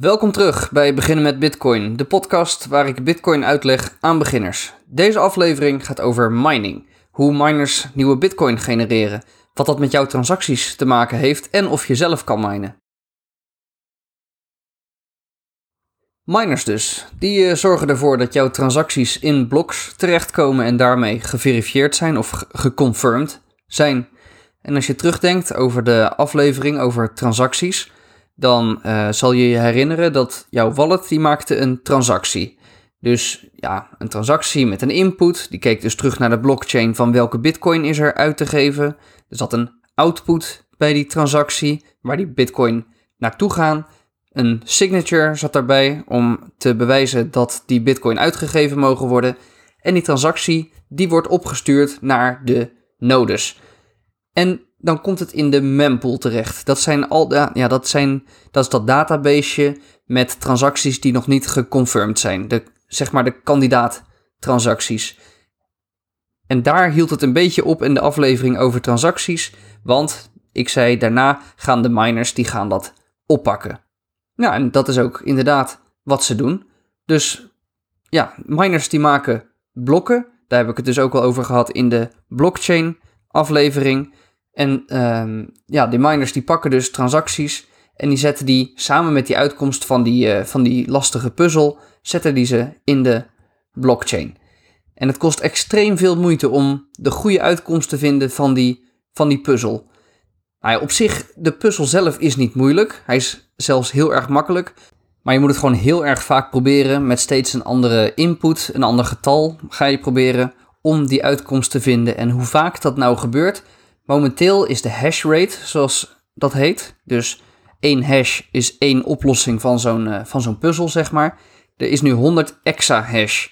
Welkom terug bij Beginnen met Bitcoin, de podcast waar ik Bitcoin uitleg aan beginners. Deze aflevering gaat over mining. Hoe miners nieuwe Bitcoin genereren, wat dat met jouw transacties te maken heeft en of je zelf kan minen. Miners dus, die uh, zorgen ervoor dat jouw transacties in blocks terechtkomen en daarmee geverifieerd zijn of geconfirmed zijn. En als je terugdenkt over de aflevering over transacties, dan uh, zal je je herinneren dat jouw wallet die maakte een transactie. Dus ja, een transactie met een input, die keek dus terug naar de blockchain van welke bitcoin is er uit te geven. Er zat een output bij die transactie, waar die bitcoin naartoe gaan. Een signature zat daarbij om te bewijzen dat die bitcoin uitgegeven mogen worden. En die transactie die wordt opgestuurd naar de nodes. En dan komt het in de mempool terecht. Dat, zijn al, ja, dat, zijn, dat is dat databaseje met transacties die nog niet geconfirmed zijn. De, zeg maar de kandidaat-transacties. En daar hield het een beetje op in de aflevering over transacties. Want ik zei daarna gaan de miners die gaan dat oppakken. Ja, en dat is ook inderdaad wat ze doen. Dus ja, miners die maken blokken. Daar heb ik het dus ook al over gehad in de blockchain aflevering. En um, ja, die miners die pakken dus transacties en die zetten die samen met die uitkomst van die, uh, van die lastige puzzel, zetten die ze in de blockchain. En het kost extreem veel moeite om de goede uitkomst te vinden van die, van die puzzel. Nou op zich, de puzzel zelf is niet moeilijk. Hij is zelfs heel erg makkelijk. Maar je moet het gewoon heel erg vaak proberen met steeds een andere input, een ander getal ga je proberen om die uitkomst te vinden. En hoe vaak dat nou gebeurt, Momenteel is de hash rate, zoals dat heet, dus één hash is één oplossing van zo'n uh, van zo'n puzzel, zeg maar. Er is nu 100 exahash.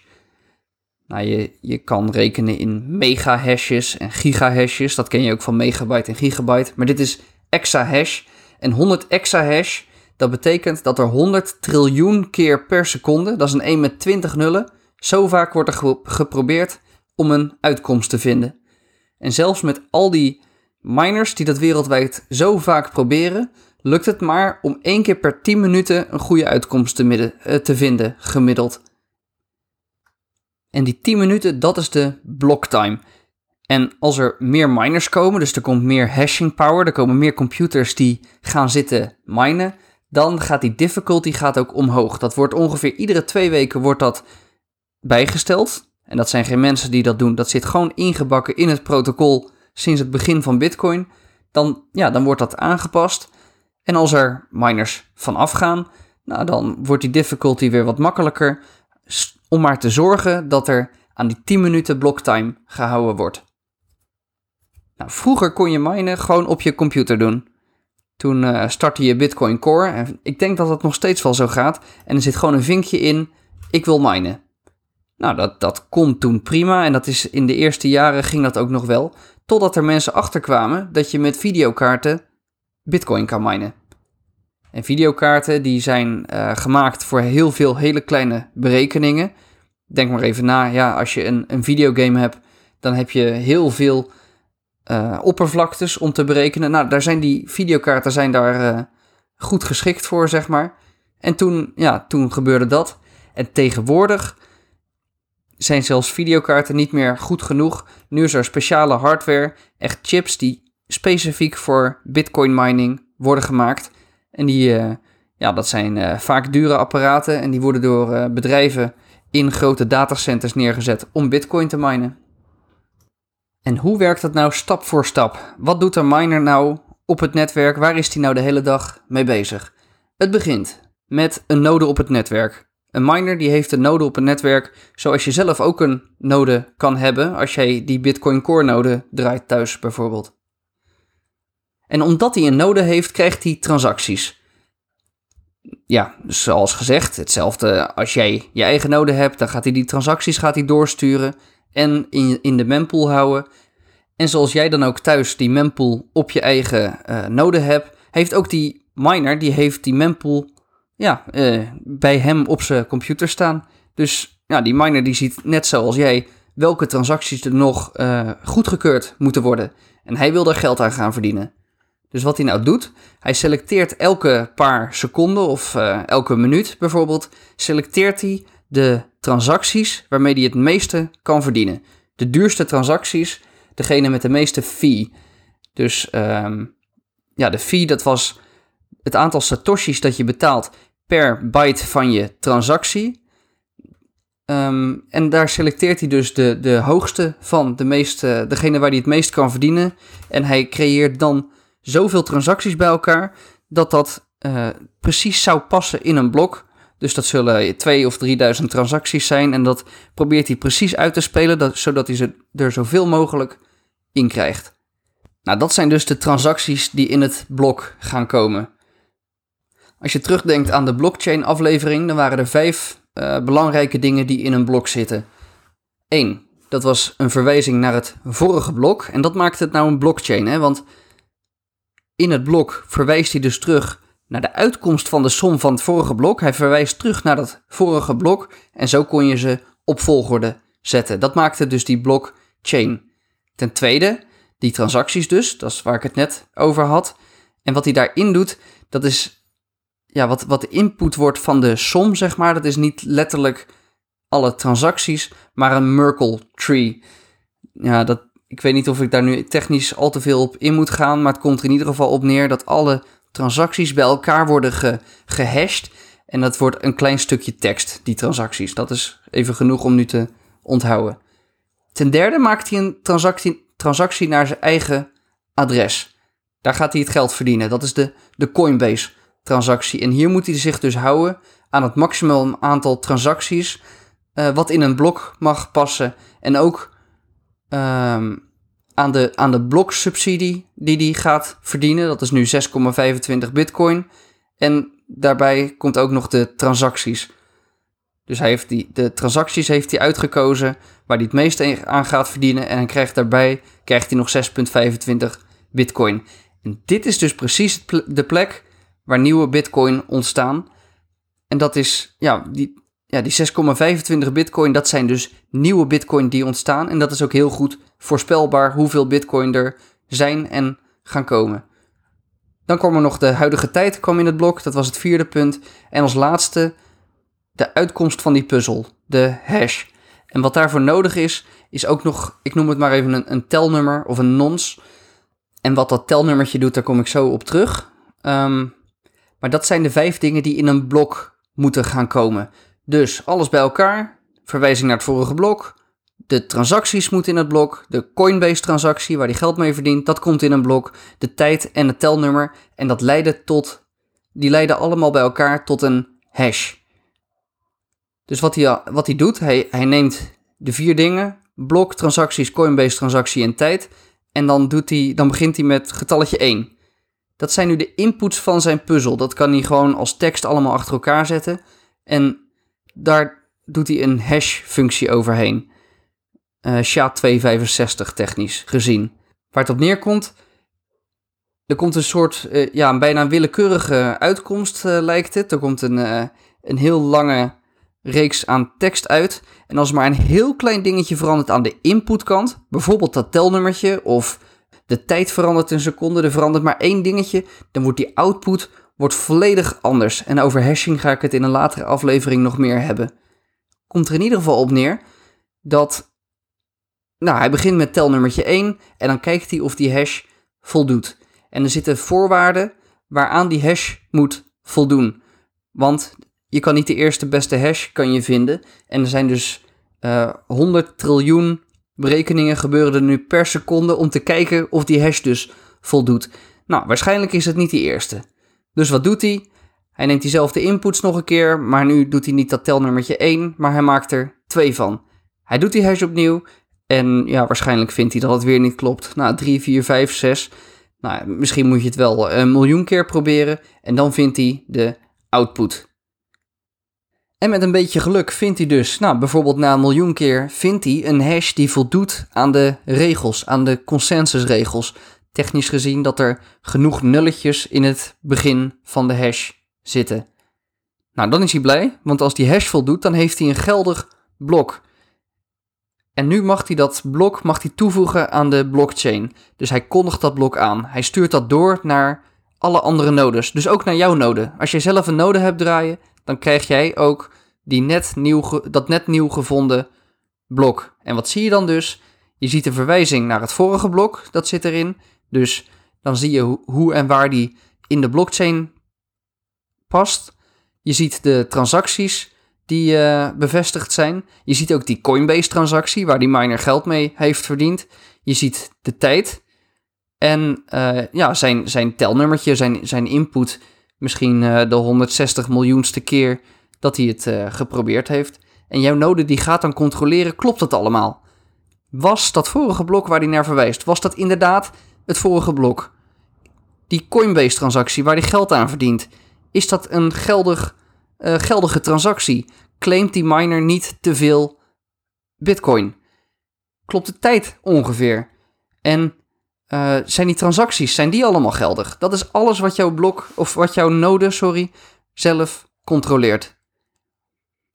Nou, je, je kan rekenen in megahashes en gigahashes. Dat ken je ook van megabyte en gigabyte. Maar dit is exahash. En 100 exahash, dat betekent dat er 100 triljoen keer per seconde, dat is een 1 met 20 nullen, zo vaak wordt er geprobeerd om een uitkomst te vinden. En zelfs met al die miners die dat wereldwijd zo vaak proberen, lukt het maar om één keer per 10 minuten een goede uitkomst te, midden, eh, te vinden, gemiddeld. En die 10 minuten, dat is de blocktime. En als er meer miners komen, dus er komt meer hashing power, er komen meer computers die gaan zitten minen, dan gaat die difficulty gaat ook omhoog. Dat wordt ongeveer iedere twee weken wordt dat bijgesteld. En dat zijn geen mensen die dat doen. Dat zit gewoon ingebakken in het protocol sinds het begin van Bitcoin. Dan, ja, dan wordt dat aangepast. En als er miners van afgaan, nou, dan wordt die difficulty weer wat makkelijker. Om maar te zorgen dat er aan die 10 minuten blocktime gehouden wordt. Nou, vroeger kon je minen gewoon op je computer doen. Toen uh, startte je Bitcoin Core. En ik denk dat dat nog steeds wel zo gaat. En er zit gewoon een vinkje in: ik wil minen. Nou, dat, dat kon toen prima en dat is in de eerste jaren ging dat ook nog wel. Totdat er mensen achterkwamen dat je met videokaarten bitcoin kan minen. En videokaarten die zijn uh, gemaakt voor heel veel hele kleine berekeningen. Denk maar even na, ja, als je een, een videogame hebt, dan heb je heel veel uh, oppervlaktes om te berekenen. Nou, daar zijn die videokaarten zijn daar uh, goed geschikt voor, zeg maar. En toen, ja, toen gebeurde dat. En tegenwoordig zijn zelfs videokaarten niet meer goed genoeg. Nu is er speciale hardware, echt chips die specifiek voor bitcoin mining worden gemaakt. En die, uh, ja, dat zijn uh, vaak dure apparaten en die worden door uh, bedrijven in grote datacenters neergezet om bitcoin te minen. En hoe werkt dat nou stap voor stap? Wat doet een miner nou op het netwerk? Waar is die nou de hele dag mee bezig? Het begint met een node op het netwerk. Een miner die heeft een node op een netwerk, zoals je zelf ook een node kan hebben als jij die Bitcoin Core node draait thuis bijvoorbeeld. En omdat hij een node heeft, krijgt hij transacties. Ja, zoals gezegd, hetzelfde als jij je eigen node hebt, dan gaat hij die transacties gaat hij doorsturen en in, in de mempool houden. En zoals jij dan ook thuis die mempool op je eigen uh, node hebt, heeft ook die miner, die heeft die mempool ja, uh, bij hem op zijn computer staan. Dus ja, die miner die ziet net zoals jij welke transacties er nog uh, goedgekeurd moeten worden. En hij wil daar geld aan gaan verdienen. Dus wat hij nou doet, hij selecteert elke paar seconden of uh, elke minuut bijvoorbeeld, selecteert hij de transacties waarmee hij het meeste kan verdienen. De duurste transacties, degene met de meeste fee. Dus um, ja, de fee dat was het aantal satoshis dat je betaalt per byte van je transactie. Um, en daar selecteert hij dus de, de hoogste van, de meeste, degene waar hij het meest kan verdienen. En hij creëert dan zoveel transacties bij elkaar dat dat uh, precies zou passen in een blok. Dus dat zullen 2 of 3000 transacties zijn. En dat probeert hij precies uit te spelen, dat, zodat hij ze er zoveel mogelijk in krijgt. Nou, dat zijn dus de transacties die in het blok gaan komen. Als je terugdenkt aan de blockchain-aflevering, dan waren er vijf uh, belangrijke dingen die in een blok zitten. 1. Dat was een verwijzing naar het vorige blok. En dat maakt het nou een blockchain, hè? want in het blok verwijst hij dus terug naar de uitkomst van de som van het vorige blok. Hij verwijst terug naar dat vorige blok en zo kon je ze op volgorde zetten. Dat maakte dus die blockchain. Ten tweede, die transacties dus, dat is waar ik het net over had. En wat hij daarin doet, dat is ja, wat, wat de input wordt van de som, zeg maar. Dat is niet letterlijk alle transacties, maar een Merkle tree. Ja, dat, ik weet niet of ik daar nu technisch al te veel op in moet gaan, maar het komt er in ieder geval op neer dat alle transacties bij elkaar worden ge, gehashed. En dat wordt een klein stukje tekst, die transacties. Dat is even genoeg om nu te onthouden. Ten derde maakt hij een transactie, transactie naar zijn eigen adres. Daar gaat hij het geld verdienen. Dat is de, de Coinbase transactie. En hier moet hij zich dus houden aan het maximum aantal transacties uh, wat in een blok mag passen. En ook um, aan de, aan de bloksubsidie die hij gaat verdienen. Dat is nu 6,25 bitcoin. En daarbij komt ook nog de transacties. Dus hij heeft die, de transacties heeft hij uitgekozen waar hij het meeste aan gaat verdienen. En hij krijgt daarbij krijgt hij nog 6,25 bitcoin. En dit is dus precies de plek waar nieuwe bitcoin ontstaan. En dat is, ja, die, ja, die 6,25 bitcoin, dat zijn dus nieuwe bitcoin die ontstaan. En dat is ook heel goed voorspelbaar hoeveel bitcoin er zijn en gaan komen. Dan kwam er nog de huidige tijd kwam in het blok, dat was het vierde punt. En als laatste de uitkomst van die puzzel, de hash. En wat daarvoor nodig is, is ook nog, ik noem het maar even een, een telnummer of een nons. En wat dat telnummertje doet, daar kom ik zo op terug. Um, maar dat zijn de vijf dingen die in een blok moeten gaan komen. Dus alles bij elkaar, verwijzing naar het vorige blok. De transacties moeten in het blok. De Coinbase transactie waar die geld mee verdient, dat komt in een blok. De tijd en het telnummer. En dat leiden tot, die leiden allemaal bij elkaar tot een hash. Dus wat hij, wat hij doet, hij, hij neemt de vier dingen, blok, transacties, Coinbase transactie en tijd. En dan, doet hij, dan begint hij met getalletje 1. Dat zijn nu de inputs van zijn puzzel. Dat kan hij gewoon als tekst allemaal achter elkaar zetten. En daar doet hij een hash-functie overheen. Uh, eh, SHA-265 technisch gezien. Waar het op neerkomt, er komt een soort, uh, ja, bijna willekeurige uitkomst uh, lijkt het. Er komt een, een heel lange reeks aan tekst uit. En als maar een heel klein dingetje verandert aan de inputkant, bijvoorbeeld dat telnummertje of de tijd verandert een seconde, er verandert maar één dingetje, dan wordt die output wordt volledig anders. En over hashing ga ik het in een latere aflevering nog meer hebben. Komt er in ieder geval op neer dat, nou, hij begint met telnummertje 1 en dan kijkt hij of die hash voldoet. En er zitten voorwaarden waaraan die hash moet voldoen. Want je kan niet de eerste beste hash kan je vinden. En er zijn dus uh, eh, 100 triljoen berekeningen gebeuren er nu per seconde om te kijken of die hash dus voldoet. Nou, waarschijnlijk is het niet die eerste. Dus wat doet hij? Hij neemt diezelfde inputs nog een keer, maar nu doet hij niet dat telnummertje 1, maar hij maakt er 2 van. Hij doet die hash opnieuw en ja, waarschijnlijk vindt hij dat het weer niet klopt. Nou, 3, 4, 5, 6. Nou, misschien moet je het wel een miljoen keer proberen en dan vindt hij de output. En met een beetje geluk vindt hij dus, nou bijvoorbeeld na een miljoen keer, vindt hij een hash die voldoet aan de regels, aan de consensusregels. Technisch gezien dat er genoeg nulletjes in het begin van de hash zitten. Nou, dan is hij blij, want als die hash voldoet, dan heeft hij een geldig blok. En nu mag hij dat blok mag hij toevoegen aan de blockchain. Dus hij kondigt dat blok aan. Hij stuurt dat door naar alle andere nodes. Dus ook naar jouw node. Als je zelf een node hebt draaien, dan krijg jij ook die net nieuw dat net nieuw gevonden blok. En wat zie je dan dus? Je ziet een verwijzing naar het vorige blok, dat zit erin. Dus dan zie je hoe en waar die in de blockchain past. Je ziet de transacties die uh, bevestigd zijn. Je ziet ook die Coinbase-transactie waar die miner geld mee heeft verdiend. Je ziet de tijd en uh, ja, zijn, zijn telnummertje, zijn, zijn input. Misschien uh, de 160 miljoenste keer dat hij het geprobeerd heeft. En jouw node die gaat dan controleren, klopt het allemaal? Was dat vorige blok waar hij naar verwijst, was dat inderdaad het vorige blok? Die Coinbase-transactie waar hij geld aan verdient, is dat een geldig, uh, geldige transactie? Claimt die miner niet te veel bitcoin? Klopt de tijd ongeveer? En uh, zijn die transacties, zijn die allemaal geldig? Dat is alles wat jouw blok, of wat jouw node, sorry, zelf controleert.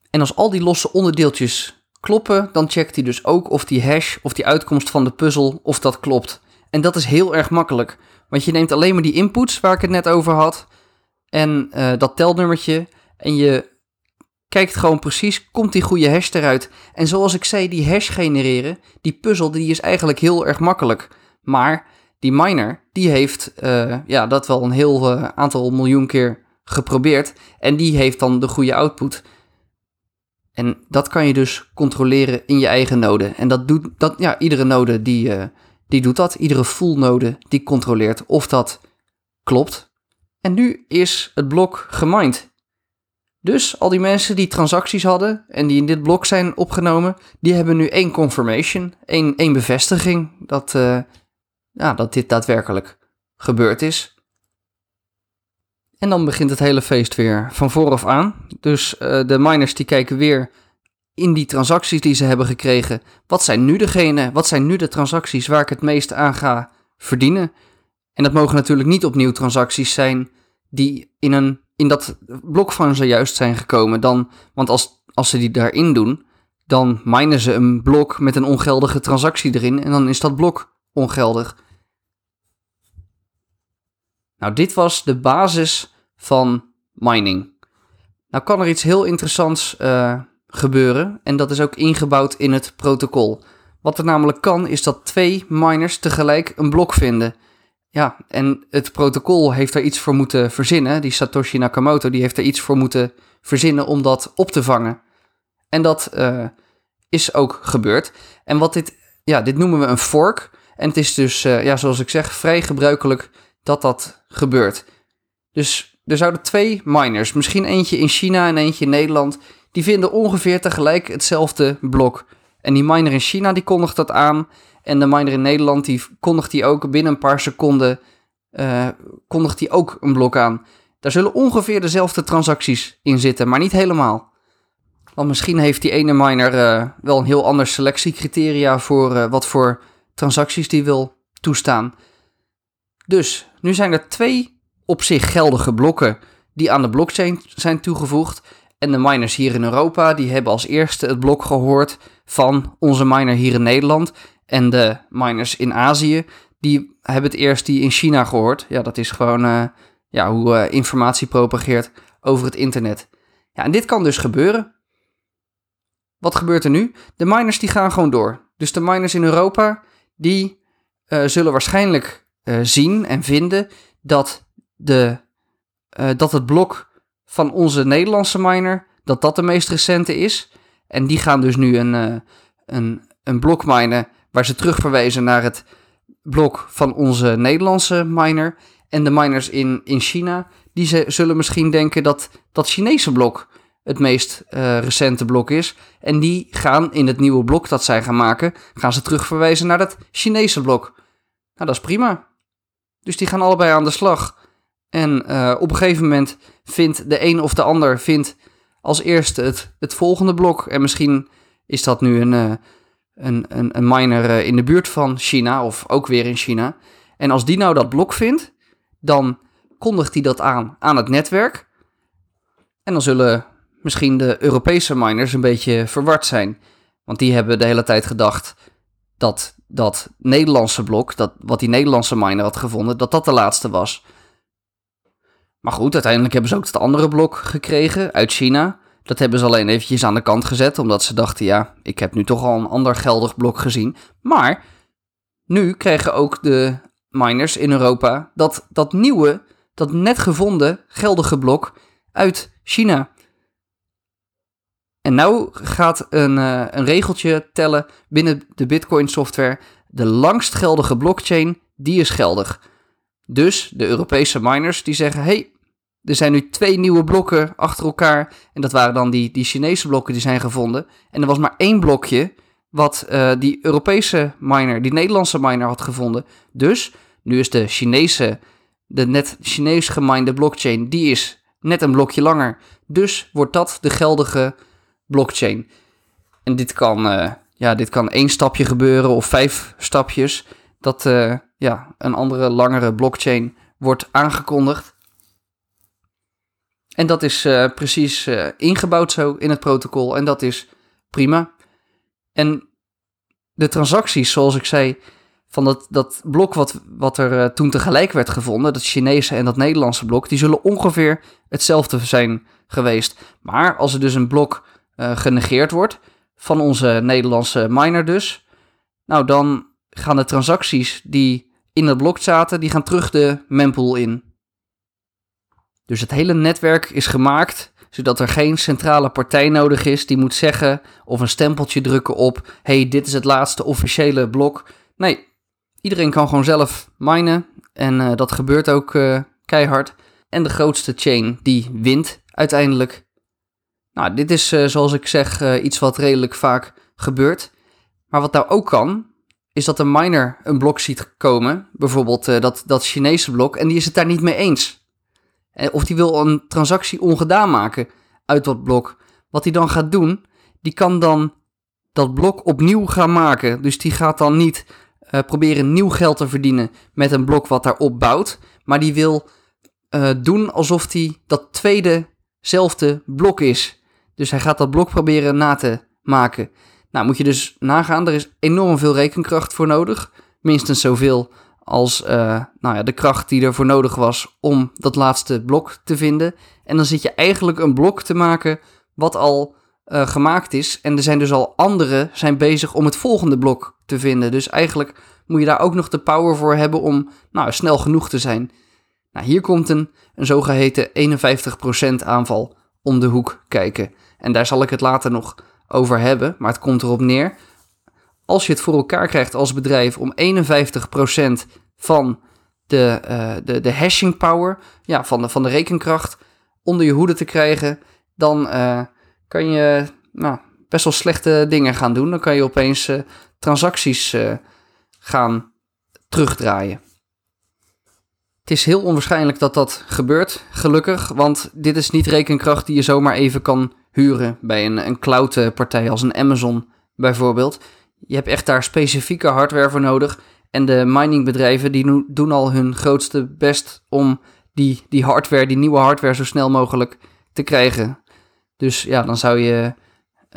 En als al die losse onderdeeltjes kloppen, dan checkt hij dus ook of die hash of die uitkomst van de puzzel, of dat klopt. En dat is heel erg makkelijk, want je neemt alleen maar die inputs waar ik het net over had en uh, dat telnummertje en je kijkt gewoon precies, komt die goede hash eruit. En zoals ik zei, die hash genereren, die puzzel, die is eigenlijk heel erg makkelijk. Maar die miner, die heeft uh, ja, dat wel een heel uh, aantal miljoen keer geprobeerd en die heeft dan de goede output. En dat kan je dus controleren in je eigen node. En dat doet dat, ja, iedere node die, uh, die doet dat. Iedere full node die controleert of dat klopt. En nu is het blok gemined. Dus al die mensen die transacties hadden en die in dit blok zijn opgenomen, die hebben nu één confirmation, één, één bevestiging dat, ja, dat dit daadwerkelijk gebeurd is. En dan begint het hele feest weer van vooraf aan. Dus uh, de miners die kijken weer in die transacties die ze hebben gekregen. Wat zijn nu degene, wat zijn nu de transacties waar ik het meest aan ga verdienen? En dat mogen natuurlijk niet opnieuw transacties zijn die in, een, in dat blok van zojuist zijn gekomen. Dan, want als, als ze die daarin doen, dan minen ze een blok met een ongeldige transactie erin en dan is dat blok ongeldig. Nou, dit was de basis van mining. Nou kan er iets heel interessants uh, gebeuren en dat is ook ingebouwd in het protocol. Wat er namelijk kan is dat twee miners tegelijk een blok vinden. Ja, en het protocol heeft daar iets voor moeten verzinnen. Die Satoshi Nakamoto die heeft er iets voor moeten verzinnen om dat op te vangen. En dat uh, is ook gebeurd. En wat dit, ja, dit noemen we een fork. En het is dus, uh, ja, zoals ik zeg, vrij gebruikelijk dat dat gebeurt. Dus er zouden twee miners, misschien eentje in China en eentje in Nederland, die vinden ongeveer tegelijk hetzelfde blok. En die miner in China die kondigt dat aan. En de miner in Nederland die kondigt die ook binnen een paar seconden uh, kondigt die ook een blok aan. Daar zullen ongeveer dezelfde transacties in zitten, maar niet helemaal. Want misschien heeft die ene miner uh, wel een heel ander selectiecriteria voor uh, wat voor transacties die wil toestaan. Dus nu zijn er twee op zich geldige blokken die aan de blockchain zijn toegevoegd. En de miners hier in Europa, die hebben als eerste het blok gehoord van onze miner hier in Nederland. En de miners in Azië, die hebben het eerst die in China gehoord. Ja, dat is gewoon uh, ja, hoe uh, informatie propageert over het internet. Ja, en dit kan dus gebeuren. Wat gebeurt er nu? De miners die gaan gewoon door. Dus de miners in Europa, die uh, zullen waarschijnlijk zien en vinden dat, de, dat het blok van onze Nederlandse miner, dat dat de meest recente is. En die gaan dus nu een, een, een blok minen waar ze terugverwijzen naar het blok van onze Nederlandse miner. En de miners in, in China, die ze, zullen misschien denken dat dat Chinese blok het meest recente blok is. En die gaan in het nieuwe blok dat zij gaan maken, gaan ze terugverwijzen naar dat Chinese blok. Nou, dat is prima. Dus die gaan allebei aan de slag. En uh, op een gegeven moment vindt de een of de ander vindt als eerste het, het volgende blok. En misschien is dat nu een, uh, een, een, een miner uh, in de buurt van China of ook weer in China. En als die nou dat blok vindt, dan kondigt hij dat aan aan het netwerk. En dan zullen misschien de Europese miners een beetje verward zijn. Want die hebben de hele tijd gedacht dat dat Nederlandse blok, dat, wat die Nederlandse miner had gevonden, dat dat de laatste was. Maar goed, uiteindelijk hebben ze ook het andere blok gekregen uit China. Dat hebben ze alleen eventjes aan de kant gezet, omdat ze dachten, ja, ik heb nu toch al een ander geldig blok gezien. Maar nu krijgen ook de miners in Europa dat, dat nieuwe, dat net gevonden geldige blok uit China. En nou gaat een, uh, een regeltje tellen binnen de Bitcoin software. De langst geldige blockchain, die is geldig. Dus de Europese miners die zeggen, hey, er zijn nu twee nieuwe blokken achter elkaar. En dat waren dan die, die Chinese blokken die zijn gevonden. En er was maar één blokje wat uh, die Europese miner, die Nederlandse miner had gevonden. Dus nu is de Chinese, de net Chinees geminde blockchain, die is net een blokje langer. Dus wordt dat de geldige blockchain. En dit kan, uh, ja, dit kan één stapje gebeuren of vijf stapjes. Dat uh, ja, een andere langere blockchain wordt aangekondigd. En dat is uh, precies ingebouwd zo in het protocol. En dat is prima. En de transacties, zoals ik zei, van dat, dat blok wat, wat er toen tegelijk werd gevonden, dat Chinese en dat Nederlandse blok, die zullen ongeveer hetzelfde zijn geweest. Maar als er dus een blok genegeerd wordt, van onze Nederlandse miner dus, nou dan gaan de transacties die in het blok zaten, die gaan terug de mempool in. Dus het hele netwerk is gemaakt zodat er geen centrale partij nodig is die moet zeggen of een stempeltje drukken op: hey, dit is het laatste officiële blok. Nee, iedereen kan gewoon zelf minen en uh, dat gebeurt ook uh, keihard. En de grootste chain die wint uiteindelijk. Nou, dit is uh, zoals ik zeg iets wat redelijk vaak gebeurt. Maar wat nou ook kan, is dat een miner een blok ziet komen, bijvoorbeeld dat, dat Chinese blok, en die is het daar niet mee eens. Eh, of die wil een transactie ongedaan maken uit dat blok. Wat hij dan gaat doen, die kan dan dat blok opnieuw gaan maken. Dus die gaat dan niet proberen nieuw geld te verdienen met een blok wat daarop bouwt. Maar die wil doen alsof hij dat tweedezelfde blok is. Dus hij gaat dat blok proberen na te maken. Nou, moet je dus nagaan, er is enorm veel rekenkracht voor nodig. Minstens zoveel als uh, nou ja, de kracht die ervoor nodig was om dat laatste blok te vinden. En dan zit je eigenlijk een blok te maken wat al uh, gemaakt is. En er zijn dus al anderen zijn bezig om het volgende blok te vinden. Dus eigenlijk moet je daar ook nog de power voor hebben om nou, snel genoeg te zijn. Nou, hier komt een, een zogeheten 51% aanval om de hoek kijken. En daar zal ik het later nog over hebben. Maar het komt erop neer als je het voor elkaar krijgt als bedrijf om 51% van de, uh, de, de hashing power, ja, van, de, van de rekenkracht, onder je hoede te krijgen, dan uh, kan je nou, best wel slechte dingen gaan doen. Dan kan je opeens uh, transacties gaan terugdraaien. Het is heel onwaarschijnlijk dat dat gebeurt, gelukkig, want dit is niet rekenkracht die je zomaar even kan huren bij een, een cloud-partij als een Amazon bijvoorbeeld. Je hebt echt daar specifieke hardware voor nodig. En de miningbedrijven die doen al hun grootste best om die, die hardware, die nieuwe hardware, zo snel mogelijk te krijgen. Dus ja, dan zou je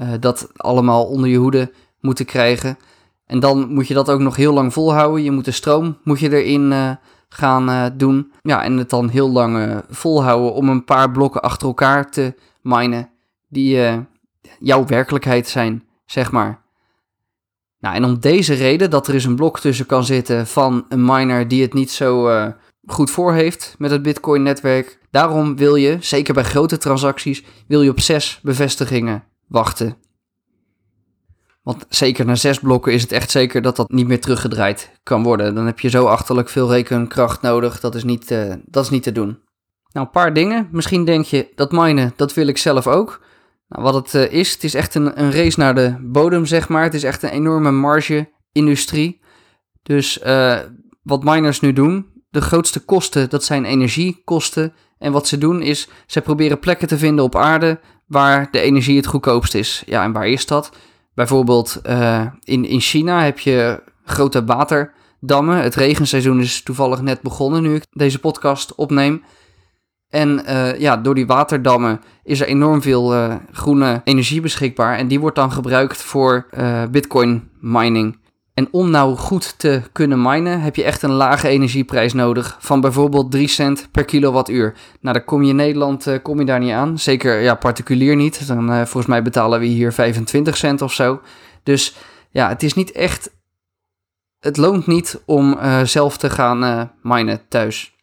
uh, dat allemaal onder je hoede moeten krijgen. En dan moet je dat ook nog heel lang volhouden. Je moet de stroom moet je erin uh, gaan uh, doen. Ja, en het dan heel lang volhouden om een paar blokken achter elkaar te minen. Die jouw werkelijkheid zijn, zeg maar. Nou, en om deze reden, dat er eens een blok tussen kan zitten van een miner die het niet zo uh, goed voor heeft met het Bitcoin-netwerk. Daarom wil je, zeker bij grote transacties, wil je op zes bevestigingen wachten. Want zeker na zes blokken is het echt zeker dat dat niet meer teruggedraaid kan worden. Dan heb je zo achterlijk veel rekenkracht nodig, dat is niet, uh, dat is niet te doen. Nou, een paar dingen. Misschien denk je, dat minen, dat wil ik zelf ook. Nou, wat het uh, is, het is echt een, een race naar de bodem, zeg maar. Het is echt een enorme marge-industrie. Dus uh, wat miners nu doen, de grootste kosten, dat zijn energiekosten. En wat ze doen is, ze proberen plekken te vinden op aarde waar de energie het goedkoopst is. Ja, en waar is dat? Bijvoorbeeld uh, in, in China heb je grote waterdammen. Het regenseizoen is toevallig net begonnen nu ik deze podcast opneem. En uh, ja, door die waterdammen is er enorm veel uh, groene energie beschikbaar. En die wordt dan gebruikt voor bitcoin mining. En om nou goed te kunnen minen, heb je echt een lage energieprijs nodig. Van bijvoorbeeld 3 cent per kilowattuur. Nou, daar kom je in Nederland kom je daar niet aan. Zeker ja, particulier niet. Dan, volgens mij betalen we hier 25 cent of zo. Dus ja, het is niet echt. Het loont niet om zelf te gaan minen thuis.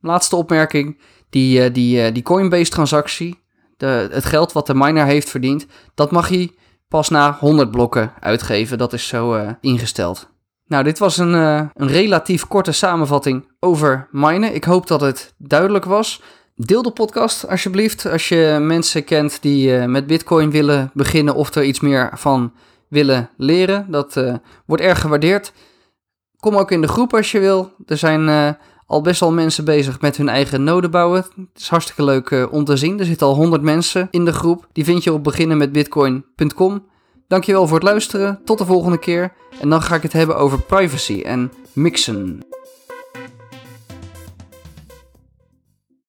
Laatste opmerking. Die, die, die Coinbase transactie, de, het geld wat de miner heeft verdiend, dat mag hij pas na 100 blokken uitgeven. Dat is zo uh, ingesteld. Nou, dit was een, een relatief korte samenvatting over minen. Ik hoop dat het duidelijk was. Deel de podcast alsjeblieft als je mensen kent die met Bitcoin willen beginnen of er iets meer van willen leren. Dat wordt erg gewaardeerd. Kom ook in de groep als je wil. Er zijn al best wel mensen bezig met hun eigen node bouwen. Het is hartstikke leuk uh, om te zien. Er zitten al 100 mensen in de groep. Die vind je op beginnenmetbitcoin.com. Dankjewel voor het luisteren. Tot de volgende keer. En dan ga ik het hebben over privacy en mixen.